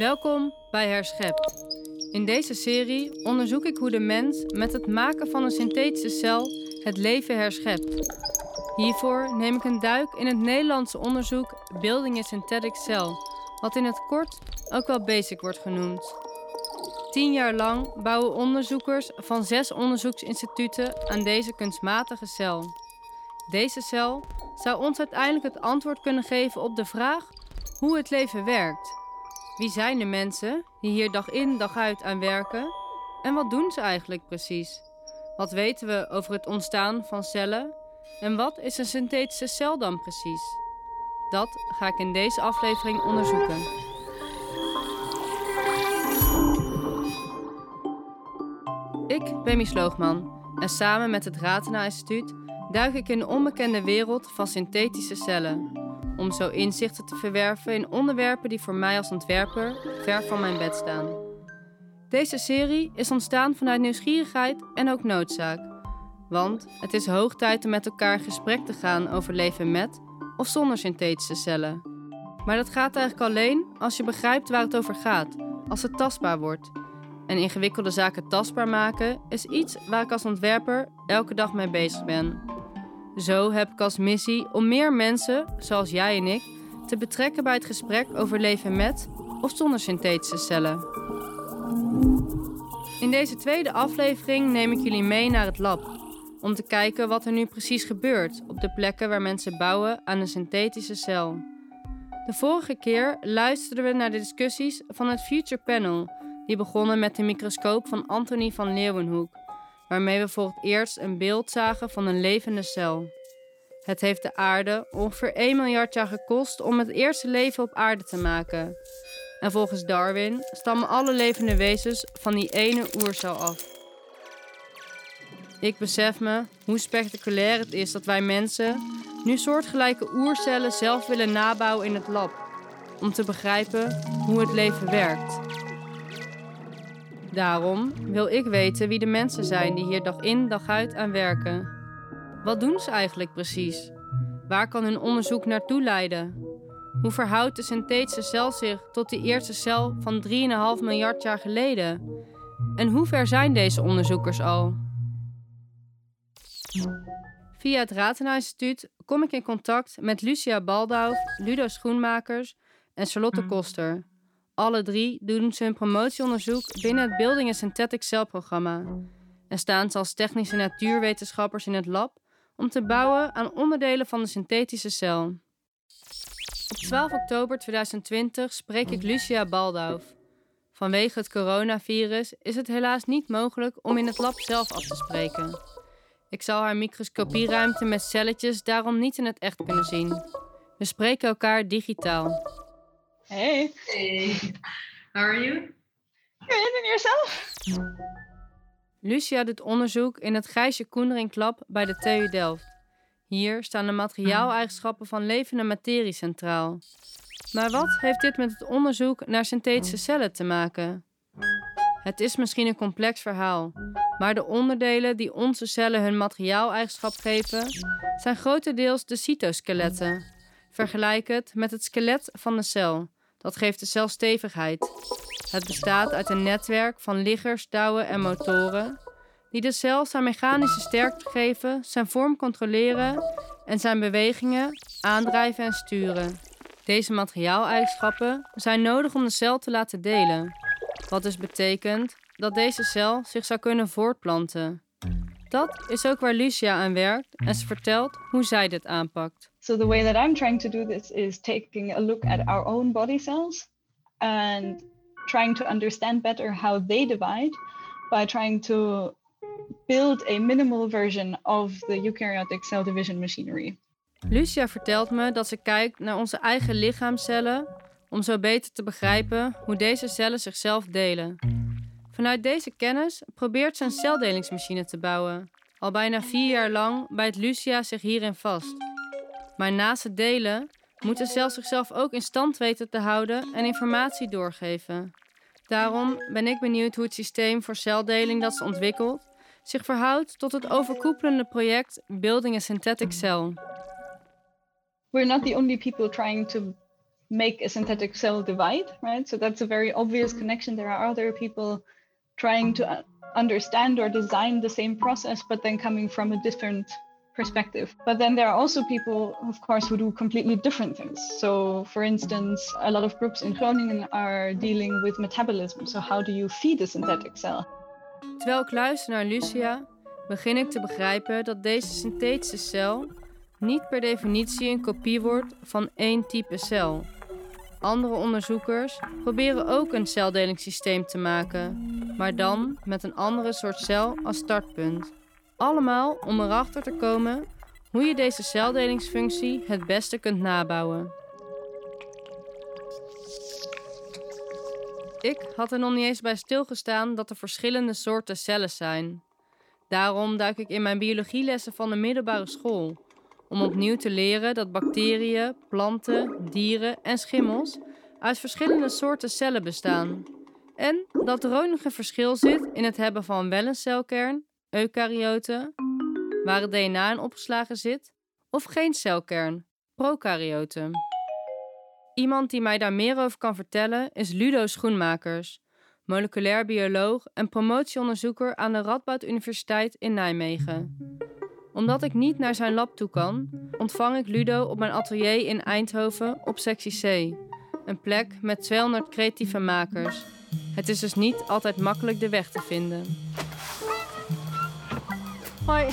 Welkom bij Herschept. In deze serie onderzoek ik hoe de mens met het maken van een synthetische cel het leven herschept. Hiervoor neem ik een duik in het Nederlandse onderzoek Building a Synthetic Cell, wat in het kort ook wel BASIC wordt genoemd. Tien jaar lang bouwen onderzoekers van zes onderzoeksinstituten aan deze kunstmatige cel. Deze cel zou ons uiteindelijk het antwoord kunnen geven op de vraag hoe het leven werkt. Wie zijn de mensen die hier dag in dag uit aan werken en wat doen ze eigenlijk precies? Wat weten we over het ontstaan van cellen en wat is een synthetische cel dan precies? Dat ga ik in deze aflevering onderzoeken. Ik ben Mies Loogman en samen met het Ratena Instituut duik ik in de onbekende wereld van synthetische cellen. Om zo inzichten te verwerven in onderwerpen die voor mij als ontwerper ver van mijn bed staan. Deze serie is ontstaan vanuit nieuwsgierigheid en ook noodzaak. Want het is hoog tijd om met elkaar in gesprek te gaan over leven met of zonder synthetische cellen. Maar dat gaat eigenlijk alleen als je begrijpt waar het over gaat, als het tastbaar wordt. En ingewikkelde zaken tastbaar maken is iets waar ik als ontwerper elke dag mee bezig ben. Zo heb ik als missie om meer mensen, zoals jij en ik, te betrekken bij het gesprek over leven met of zonder synthetische cellen. In deze tweede aflevering neem ik jullie mee naar het lab om te kijken wat er nu precies gebeurt op de plekken waar mensen bouwen aan een synthetische cel. De vorige keer luisterden we naar de discussies van het Future Panel, die begonnen met de microscoop van Anthony van Leeuwenhoek, waarmee we voor het eerst een beeld zagen van een levende cel. Het heeft de aarde ongeveer 1 miljard jaar gekost om het eerste leven op aarde te maken. En volgens Darwin stammen alle levende wezens van die ene oercel af. Ik besef me hoe spectaculair het is dat wij mensen nu soortgelijke oercellen zelf willen nabouwen in het lab, om te begrijpen hoe het leven werkt. Daarom wil ik weten wie de mensen zijn die hier dag in dag uit aan werken. Wat doen ze eigenlijk precies? Waar kan hun onderzoek naartoe leiden? Hoe verhoudt de synthetische cel zich tot die eerste cel van 3,5 miljard jaar geleden? En hoe ver zijn deze onderzoekers al? Via het Ratena Instituut kom ik in contact met Lucia Baldau, Ludo Schoenmakers en Charlotte Koster. Alle drie doen ze hun promotieonderzoek binnen het Building a Synthetic Cell programma en staan ze als technische natuurwetenschappers in het lab om te bouwen aan onderdelen van de synthetische cel. Op 12 oktober 2020 spreek ik Lucia Baldau. Vanwege het coronavirus is het helaas niet mogelijk om in het lab zelf af te spreken. Ik zal haar microscopieruimte met celletjes daarom niet in het echt kunnen zien. We spreken elkaar digitaal. Hey. Hey, how are you? Good, and yourself? Lucia doet onderzoek in het Gijsje Koendering Lab bij de TU Delft. Hier staan de materiaaleigenschappen van levende materie centraal. Maar wat heeft dit met het onderzoek naar synthetische cellen te maken? Het is misschien een complex verhaal, maar de onderdelen die onze cellen hun materiaaleigenschap geven, zijn grotendeels de cytoskeletten. Vergelijk het met het skelet van de cel. Dat geeft de cel stevigheid. Het bestaat uit een netwerk van liggers, touwen en motoren, die de cel zijn mechanische sterkte geven, zijn vorm controleren en zijn bewegingen aandrijven en sturen. Deze materiaaleigenschappen zijn nodig om de cel te laten delen. Wat dus betekent dat deze cel zich zou kunnen voortplanten. Dat is ook waar Lucia aan werkt en ze vertelt hoe zij dit aanpakt. So the way that I'm trying to do this is taking a look at our own body cells and trying to understand better how they divide by trying to build a minimal version of the eukaryotic cell division machinery. Lucia vertelt me dat ze kijkt naar onze eigen lichaamcellen om zo beter te begrijpen hoe deze cellen zichzelf delen. Vanuit deze kennis probeert ze een celdelingsmachine te bouwen. Al bijna vier jaar lang bijt Lucia zich hierin vast. Maar naast het delen moet de cel zichzelf ook in stand weten te houden en informatie doorgeven. Daarom ben ik benieuwd hoe het systeem voor celdeling dat ze ontwikkelt zich verhoudt tot het overkoepelende project Building a Synthetic Cell. We're not the only people trying to make a synthetic cell divide, right? So that's a very obvious connection. There are other people trying to understand or design the same process, but then coming from a different perspective. But then there are also people, of course, who do completely different things. So, for instance, a lot of groups in Groningen are dealing with metabolism. So, how do you feed a synthetic cell? Terwijl ik luister naar Lucia, begin ik te begrijpen dat deze synthetische cel niet per definitie een kopie wordt van één type cel. Andere onderzoekers proberen ook een celdelingssysteem te maken, maar dan met een andere soort cel als startpunt. Allemaal om erachter te komen hoe je deze celdelingsfunctie het beste kunt nabouwen. Ik had er nog niet eens bij stilgestaan dat er verschillende soorten cellen zijn. Daarom duik ik in mijn biologielessen van de middelbare school om opnieuw te leren dat bacteriën, planten, dieren en schimmels uit verschillende soorten cellen bestaan. En dat er ook nog een verschil zit in het hebben van wel een celkern, eukaryoten, waar het DNA in opgeslagen zit, of geen celkern, prokaryoten. Iemand die mij daar meer over kan vertellen is Ludo Schoenmakers, moleculair bioloog en promotieonderzoeker aan de Radboud Universiteit in Nijmegen omdat ik niet naar zijn lab toe kan, ontvang ik Ludo op mijn atelier in Eindhoven op sectie C. Een plek met 200 creatieve makers. Het is dus niet altijd makkelijk de weg te vinden. Hoi. Je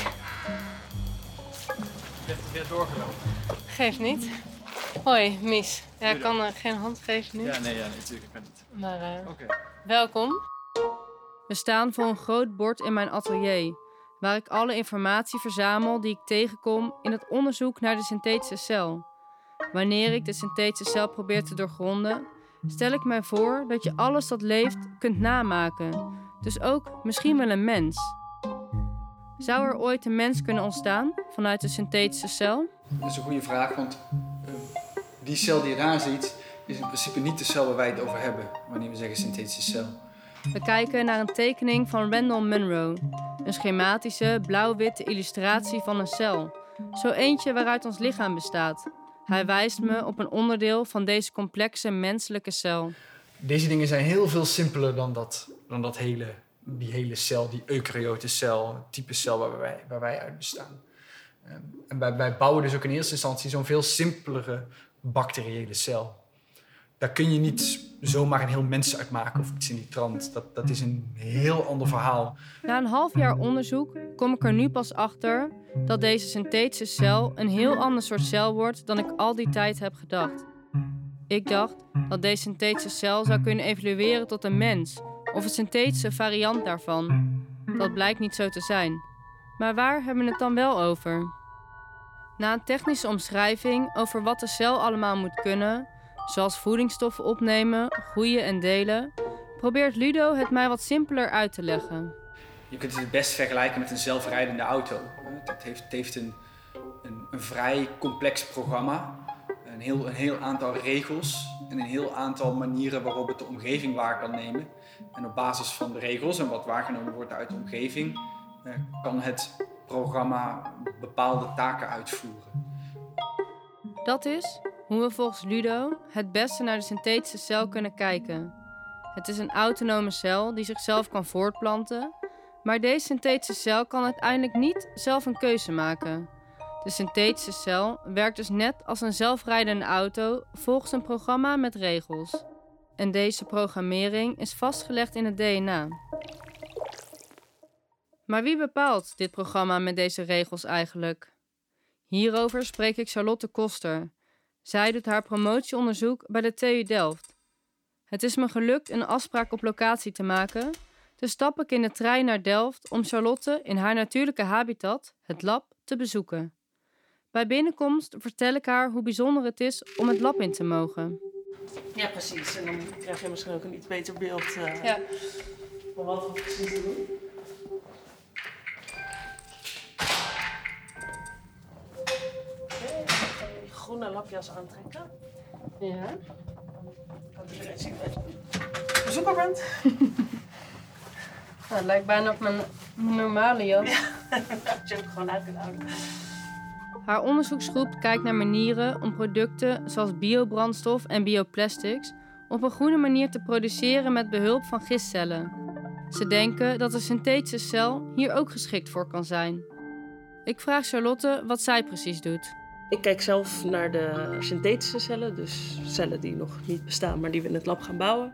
bent weer doorgelopen. Geef niet. Hoi, Mies. Ja, ik kan uh, geen hand geven nu. Ja, nee, ja, natuurlijk kan niet. Maar uh, Oké. welkom. We staan voor een groot bord in mijn atelier waar ik alle informatie verzamel die ik tegenkom in het onderzoek naar de synthetische cel. Wanneer ik de synthetische cel probeer te doorgronden, stel ik mij voor dat je alles dat leeft kunt namaken, dus ook misschien wel een mens. Zou er ooit een mens kunnen ontstaan vanuit de synthetische cel? Dat is een goede vraag, want uh, die cel die je daar ziet, is in principe niet de cel waar wij het over hebben wanneer we zeggen synthetische cel. We kijken naar een tekening van Randall Munro, een schematische blauw-witte illustratie van een cel. Zo eentje waaruit ons lichaam bestaat. Hij wijst me op een onderdeel van deze complexe menselijke cel. Deze dingen zijn heel veel simpeler dan dat, dan dat hele, die hele cel, die eukaryote cel, type cel waar wij, waar wij uit bestaan. Ehm, en wij, bouwen dus ook in eerste instantie zo'n veel simpelere bacteriële cel daar kun je niet zomaar een heel mens uitmaken of iets in die trant. Dat, dat is een heel ander verhaal. Na een half jaar onderzoek kom ik er nu pas achter dat deze synthetische cel een heel ander soort cel wordt dan ik al die tijd heb gedacht. Ik dacht dat deze synthetische cel zou kunnen evolueren tot een mens of een synthetische variant daarvan. Dat blijkt niet zo te zijn. Maar waar hebben we het dan wel over? Na een technische omschrijving over wat de cel allemaal moet kunnen, zoals voedingsstoffen opnemen, groeien en delen, probeert Ludo het mij wat simpeler uit te leggen. Je kunt het het best vergelijken met een zelfrijdende auto. Het heeft, het heeft een, een, een, vrij complex programma, een heel, een heel aantal regels en een heel aantal manieren waarop het de omgeving waar kan nemen. En op basis van de regels en wat waargenomen wordt uit de omgeving, eh, kan het programma bepaalde taken uitvoeren. Dat is hoe we volgens Ludo het beste naar de synthetische cel kunnen kijken. Het is een autonome cel die zichzelf kan voortplanten, maar deze synthetische cel kan uiteindelijk niet zelf een keuze maken. De synthetische cel werkt dus net als een zelfrijdende auto volgens een programma met regels. En deze programmering is vastgelegd in het DNA. Maar wie bepaalt dit programma met deze regels eigenlijk? Hierover spreek ik Charlotte Koster, zij doet haar promotieonderzoek bij de TU Delft. Het is me gelukt een afspraak op locatie te maken, dus stap ik in de trein naar Delft om Charlotte in haar natuurlijke habitat, het lab, te bezoeken. Bij binnenkomst vertel ik haar hoe bijzonder het is om het lab in te mogen. Ja, precies. En dan krijg je misschien ook een iets beter beeld uh, ja. van wat we precies doen. groene lapjas aantrekken. Ja. Dat je eruit ziet dat je bezoeker bent. nou, het lijkt bijna op mijn normale jas. Ja, dat je hem gewoon uit kunt houden. Haar onderzoeksgroep kijkt naar manieren om producten zoals biobrandstof en bioplastics op een groene manier te produceren met behulp van gistcellen. Ze denken dat de synthetische cel hier ook geschikt voor kan zijn. Ik vraag Charlotte wat zij precies doet. Ik kijk zelf naar de synthetische cellen, dus cellen die nog niet bestaan, maar die we in het lab gaan bouwen.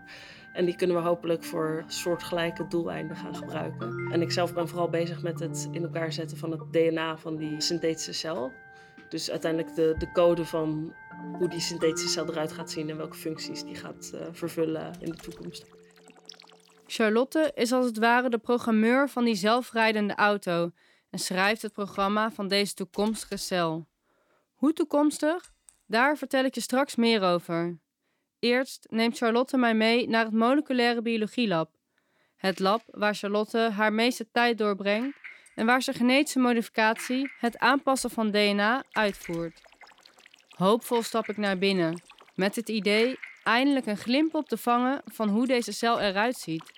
En die kunnen we hopelijk voor soortgelijke doeleinden gaan gebruiken. En ik zelf ben vooral bezig met het in elkaar zetten van het DNA van die synthetische cel. Dus uiteindelijk de, de code van hoe die synthetische cel eruit gaat zien en welke functies die gaat uh, vervullen in de toekomst. Charlotte is als het ware de programmeur van die zelfrijdende auto en schrijft het programma van deze toekomstige cel. Hoe toekomstig? Daar vertel ik je straks meer over. Eerst neemt Charlotte mij mee naar het moleculaire biologielab. Het lab waar Charlotte haar meeste tijd doorbrengt en waar ze genetische modificatie, het aanpassen van DNA, uitvoert. Hoopvol stap ik naar binnen, met het idee eindelijk een glimp op te vangen van hoe deze cel eruit ziet.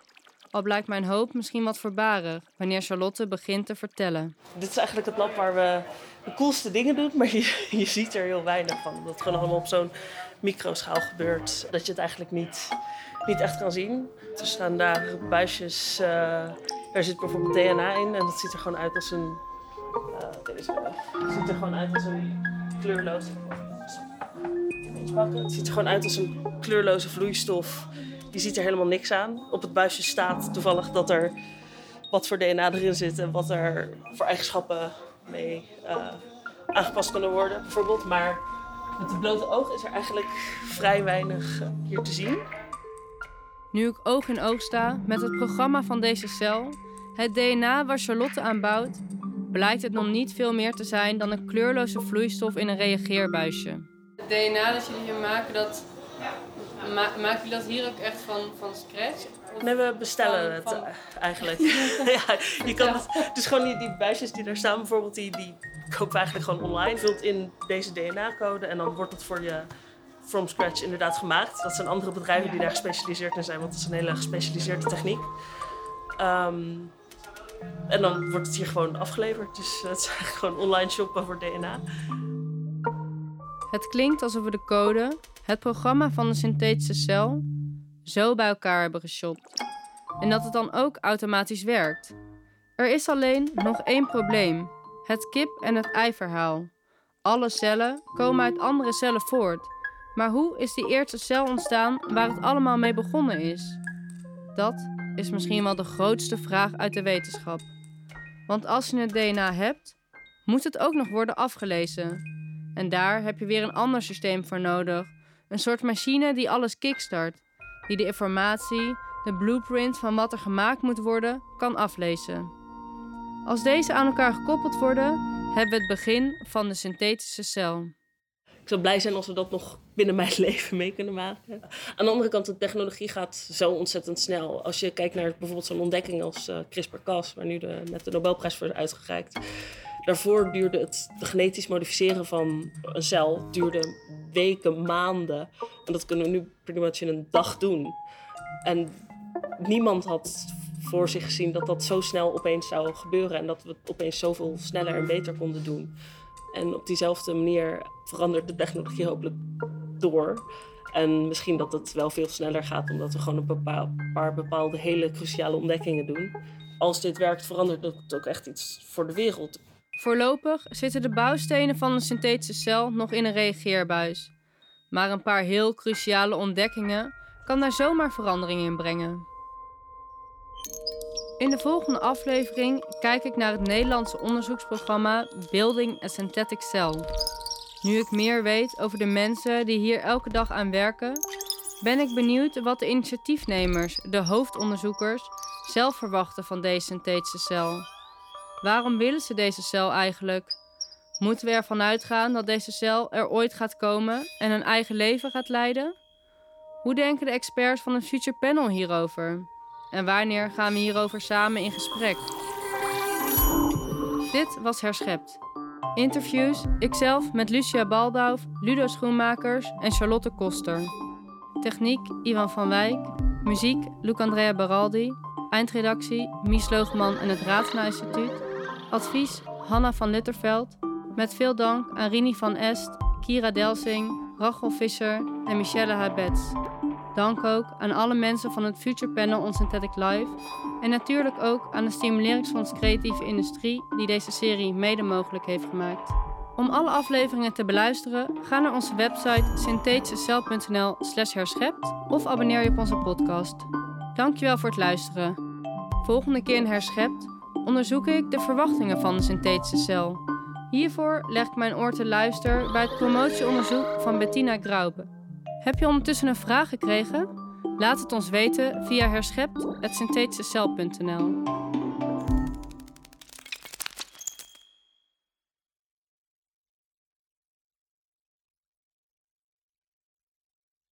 Al blijkt mijn hoop misschien wat voorbarig wanneer Charlotte begint te vertellen. Dit is eigenlijk het lab waar we de coolste dingen doen, maar je, je ziet er heel weinig van. Dat gewoon allemaal op zo'n microschaal gebeurt, dat je het eigenlijk niet, niet echt kan zien. Er staan daar buisjes, uh, daar zit bijvoorbeeld DNA in en dat ziet er gewoon uit als een... Uh, deze, het ziet er gewoon uit als een kleurloze... Het ziet er gewoon uit als een kleurloze vloeistof. Je ziet er helemaal niks aan. Op het buisje staat toevallig dat er wat voor DNA erin zit en wat er voor eigenschappen mee uh, aangepast kunnen worden, bijvoorbeeld. Maar met het blote oog is er eigenlijk vrij weinig uh, hier te zien. Nu ik oog in oog sta met het programma van deze cel, het DNA waar Charlotte aan bouwt, blijkt het nog niet veel meer te zijn dan een kleurloze vloeistof in een reageerbuisje. Het DNA dat jullie hier maken, dat, ma maken jullie dat hier ook echt van, van scratch? Nee, we bestellen het eh, eigenlijk. ja, je kan het, dus gewoon die, die buisjes die daar staan, bijvoorbeeld, die, die koop eigenlijk gewoon online. Vult in deze DNA-code en dan wordt het voor je from scratch inderdaad gemaakt. Dat zijn andere bedrijven die daar gespecialiseerd in zijn, want het is een hele gespecialiseerde techniek. Um, en dan wordt het hier gewoon afgeleverd. Dus het is eigenlijk gewoon online shoppen voor DNA. Het klinkt alsof we de code, het programma van de synthetische cel, zo bij elkaar hebben geshopt. En dat het dan ook automatisch werkt. Er is alleen nog één probleem: het kip- en het ei-verhaal. Alle cellen komen uit andere cellen voort. Maar hoe is die eerste cel ontstaan waar het allemaal mee begonnen is? Dat is misschien wel de grootste vraag uit de wetenschap. Want als je het DNA hebt, moet het ook nog worden afgelezen. En daar heb je weer een ander systeem voor nodig. Een soort machine die alles kickstart, die de informatie, de blueprint van wat er gemaakt moet worden, kan aflezen. Als deze aan elkaar gekoppeld worden, hebben we het begin van de synthetische cel. Ik zou blij zijn als we dat nog binnen mijn leven mee kunnen maken. Aan de andere kant, de technologie gaat zo ontzettend snel. Als je kijkt naar bijvoorbeeld zo'n ontdekking als uh, CRISPR-Cas, waar nu de, net de Nobelprijs voor is uitgereikt. Daarvoor duurde het genetisch modificeren van een cel duurde weken, maanden. En dat kunnen we nu pretty much in een dag doen. En niemand had voor zich gezien dat dat zo snel opeens zou gebeuren. En dat we het opeens zoveel sneller en beter konden doen. En op diezelfde manier verandert de technologie hopelijk door. En misschien dat het wel veel sneller gaat, omdat we gewoon een paar bepaalde hele cruciale ontdekkingen doen. Als dit werkt, verandert het ook echt iets voor de wereld. Voorlopig zitten de bouwstenen van een synthetische cel nog in een reageerbuis. Maar een paar heel cruciale ontdekkingen kan daar zomaar verandering in brengen. In de volgende aflevering kijk ik naar het Nederlandse onderzoeksprogramma Building a Synthetic Cell. Nu ik meer weet over de mensen die hier elke dag aan werken, ben ik benieuwd wat de initiatiefnemers, de hoofdonderzoekers, zelf verwachten van deze synthetische cel. Waarom willen ze deze cel eigenlijk? Moeten we ervan uitgaan dat deze cel er ooit gaat komen en een eigen leven gaat leiden? Hoe denken de experts van het Future Panel hierover? En wanneer gaan we hierover samen in gesprek? Dit was Herschept. Interviews, ikzelf met Lucia Baldauf, Ludo Schoenmakers en Charlotte Koster. Techniek Ivan van Wijk. Muziek Luc-Andrea Baraldi. Eindredactie Mies Loogman en het Raadsma Instituut. Advies Hanna van Litterveld. Met veel dank aan Rini van Est, Kira Delsing, Rachel Visser en Michelle Habets. Dank ook aan alle mensen van het Future Panel on Synthetic Life en natuurlijk ook aan de Stimuleringsfonds Creatieve Industrie die deze serie mede mogelijk heeft gemaakt. Om alle afleveringen te beluisteren, ga naar onze website synthetischecel.nl slash herschept of abonneer je op onze podcast. Dankjewel voor het luisteren. Volgende keer in Herschept onderzoek ik de verwachtingen van de synthetische cel. Hiervoor leg ik mijn oor te luisteren bij het promotieonderzoek van Bettina Graube. Heb je ondertussen een vraag gekregen? Laat het ons weten via herschept.synthetischecel.nl.